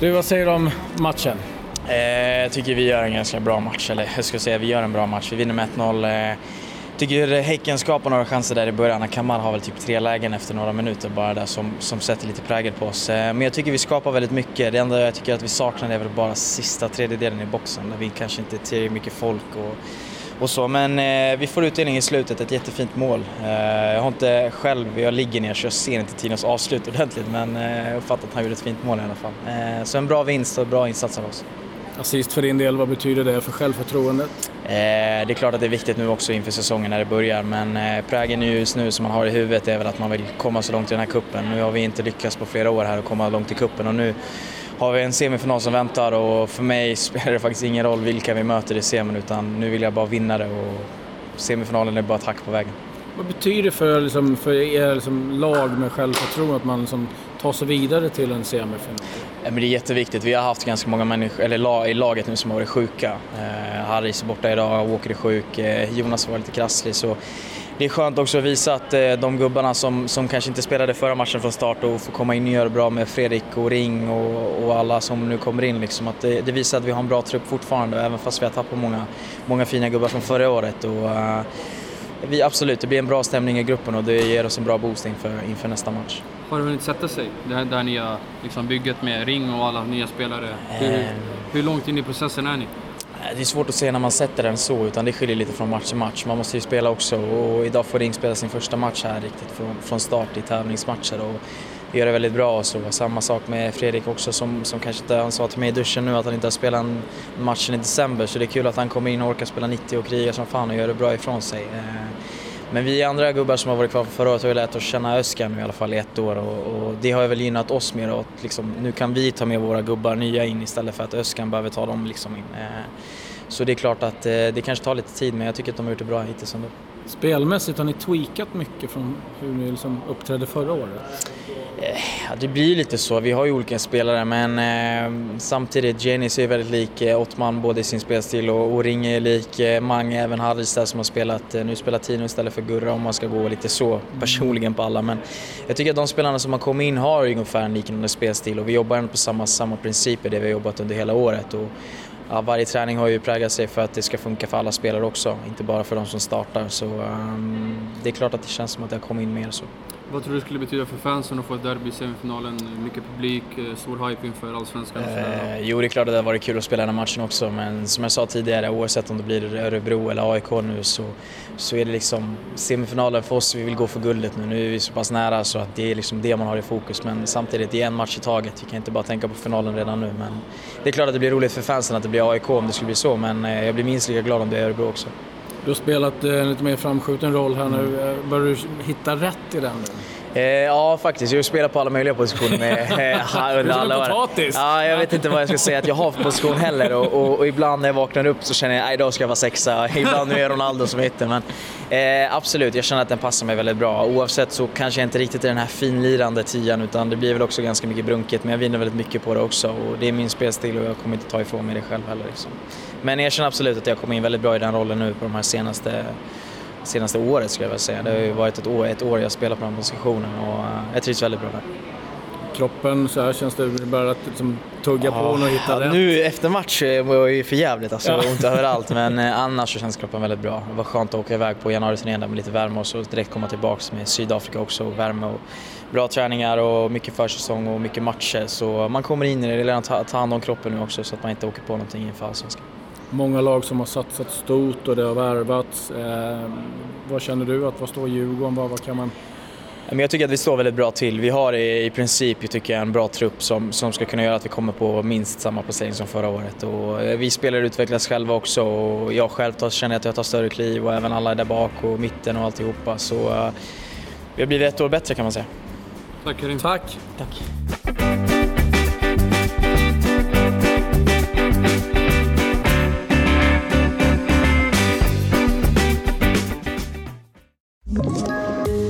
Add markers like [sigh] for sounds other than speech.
Du, vad säger du om matchen? Eh, jag tycker vi gör en ganska bra match, eller jag ska säga vi gör en bra match. Vi vinner med 1-0. Eh, tycker Häcken skapar några chanser där i början. Kamal har väl typ tre lägen efter några minuter bara där som, som sätter lite prägel på oss. Eh, men jag tycker vi skapar väldigt mycket. Det enda jag tycker att vi saknar är väl bara sista tredjedelen i boxen där vi kanske inte är tillräckligt mycket folk och, och så. Men eh, vi får utdelning i slutet, ett jättefint mål. Eh, jag har inte själv, jag ligger ner så jag ser inte Tinos avslut ordentligt men eh, jag uppfattar att han gjorde ett fint mål i alla fall. Eh, så en bra vinst och bra insats av oss. Assist för din del, vad betyder det för självförtroendet? Eh, det är klart att det är viktigt nu också inför säsongen när det börjar men eh, prägen just nu som man har i huvudet är väl att man vill komma så långt i den här kuppen. Nu har vi inte lyckats på flera år här att komma långt i kuppen och nu har vi en semifinal som väntar och för mig spelar det faktiskt ingen roll vilka vi möter i semin utan nu vill jag bara vinna det och semifinalen är bara ett hack på vägen. Vad betyder det för, liksom, för er liksom, lag med självförtroende att man liksom, tar sig vidare till en semifinal? Men det är jätteviktigt. Vi har haft ganska många människor eller lag, i laget nu som har varit sjuka. Eh, Harris är borta idag, Walker är sjuk, eh, Jonas var lite krasslig. Så det är skönt också att visa att eh, de gubbarna som, som kanske inte spelade förra matchen från start och får komma in och göra bra med Fredrik och Ring och, och alla som nu kommer in. Liksom, att det, det, visar att vi har en bra trupp fortfarande även fast vi har tappat många, många fina gubbar från förra året. Och, uh, vi, absolut, det blir en bra stämning i gruppen och det ger oss en bra boost inför, inför nästa match. Har det hunnit sätta sig, det här, det här nya liksom, bygget med Ring och alla nya spelare? Hur, um, hur långt in i processen är ni? Eh, det är svårt att säga när man sätter den så, utan det skiljer lite från match till match. Man måste ju spela också och idag får Ring spela sin första match här riktigt från, från start i tävlingsmatcher och gör det väldigt bra och så. Samma sak med Fredrik också som, som kanske inte, han sa till mig i duschen nu att han inte har spelat en matchen i december så det är kul att han kommer in och orkar spela 90 och kriga som fan och gör det bra ifrån sig. Eh, men vi andra gubbar som har varit kvar förra året har ju lärt oss känna Öskan nu i alla fall i ett år och, och det har ju väl gynnat oss mer och liksom, nu kan vi ta med våra gubbar nya in istället för att Öskan behöver ta dem liksom in. Eh, så det är klart att det kanske tar lite tid men jag tycker att de har gjort det bra hittills ändå. Spelmässigt har ni tweakat mycket från hur ni liksom uppträdde förra året? Ja, det blir lite så. Vi har ju olika spelare men eh, samtidigt Janis är väldigt lik eh, Ottman både i sin spelstil och, och Ring är lik eh, Mange, även Harris där som har spelat, eh, nu spelar Tino istället för Gurra om man ska gå lite så personligen på alla men jag tycker att de spelarna som har kommit in har ungefär en liknande spelstil och vi jobbar ändå på samma, samma principer det vi har jobbat under hela året och ja, varje träning har ju präglat sig för att det ska funka för alla spelare också, inte bara för de som startar. Så um, det är klart att det känns som att det har kommit in mer så. Vad tror du det skulle betyda för fansen att få ett derby i semifinalen? Mycket publik, eh, stor hype inför Allsvenskan? Eh, jo, det är klart att det hade varit kul att spela den här matchen också, men som jag sa tidigare, oavsett om det blir Örebro eller AIK nu så, så är det liksom semifinalen för oss, vi vill gå för guldet nu. Nu är vi så pass nära så att det är liksom det man har i fokus, men samtidigt, det är en match i taget. Vi kan inte bara tänka på finalen redan nu, men det är klart att det blir roligt för fansen att det blir AIK om det skulle bli så, men eh, jag blir minst lika glad om det är Örebro också. Du har spelat en lite mer framskjuten roll här nu. Börjar du hitta rätt i den nu? Eh, ja, faktiskt. Jag har spelat på alla möjliga positioner med, eh, [laughs] under alla år. potatis! Ja, jag vet inte vad jag ska säga att jag har för position heller. Och, och, och ibland när jag vaknar upp så känner jag att idag ska jag vara sexa. [laughs] Ibland nu är Ronaldo som hittar. Men eh, absolut, jag känner att den passar mig väldigt bra. Oavsett så kanske jag inte riktigt är den här finlirande tian utan det blir väl också ganska mycket brunket. Men jag vinner väldigt mycket på det också och det är min spelstil och jag kommer inte ta ifrån mig det själv heller. Liksom. Men jag känner absolut att jag kommer in väldigt bra i den rollen nu på de här senaste senaste året skulle jag vilja säga. Det har ju varit ett år, ett år jag spelat på den positionen och eh, jag trivs väldigt bra där. Kroppen, så här känns det, börjat liksom tugga ja, på och hitta rätt? Nu efter match var jag ju för jävligt alltså, ja. ont överallt [laughs] men eh, annars så känns kroppen väldigt bra. Det var skönt att åka iväg på januariturnén med lite värme och så direkt komma tillbaks med Sydafrika också och värme och bra träningar och mycket försäsong och mycket matcher så man kommer in i det, det gäller att ta, ta hand om kroppen nu också så att man inte åker på någonting inför Allsvenskan många lag som har satsat stort och det har värvats. Eh, vad känner du? att Vad står Djurgården? Vad, vad kan man... Jag tycker att vi står väldigt bra till. Vi har i princip tycker jag, en bra trupp som, som ska kunna göra att vi kommer på minst samma placering som förra året. Och eh, vi spelare utvecklas själva också och jag själv tar, känner att jag tar större kliv och även alla där bak och mitten och alltihopa. Så uh, vi har blivit ett år bättre kan man säga. Tack Karim. Tack. Tack.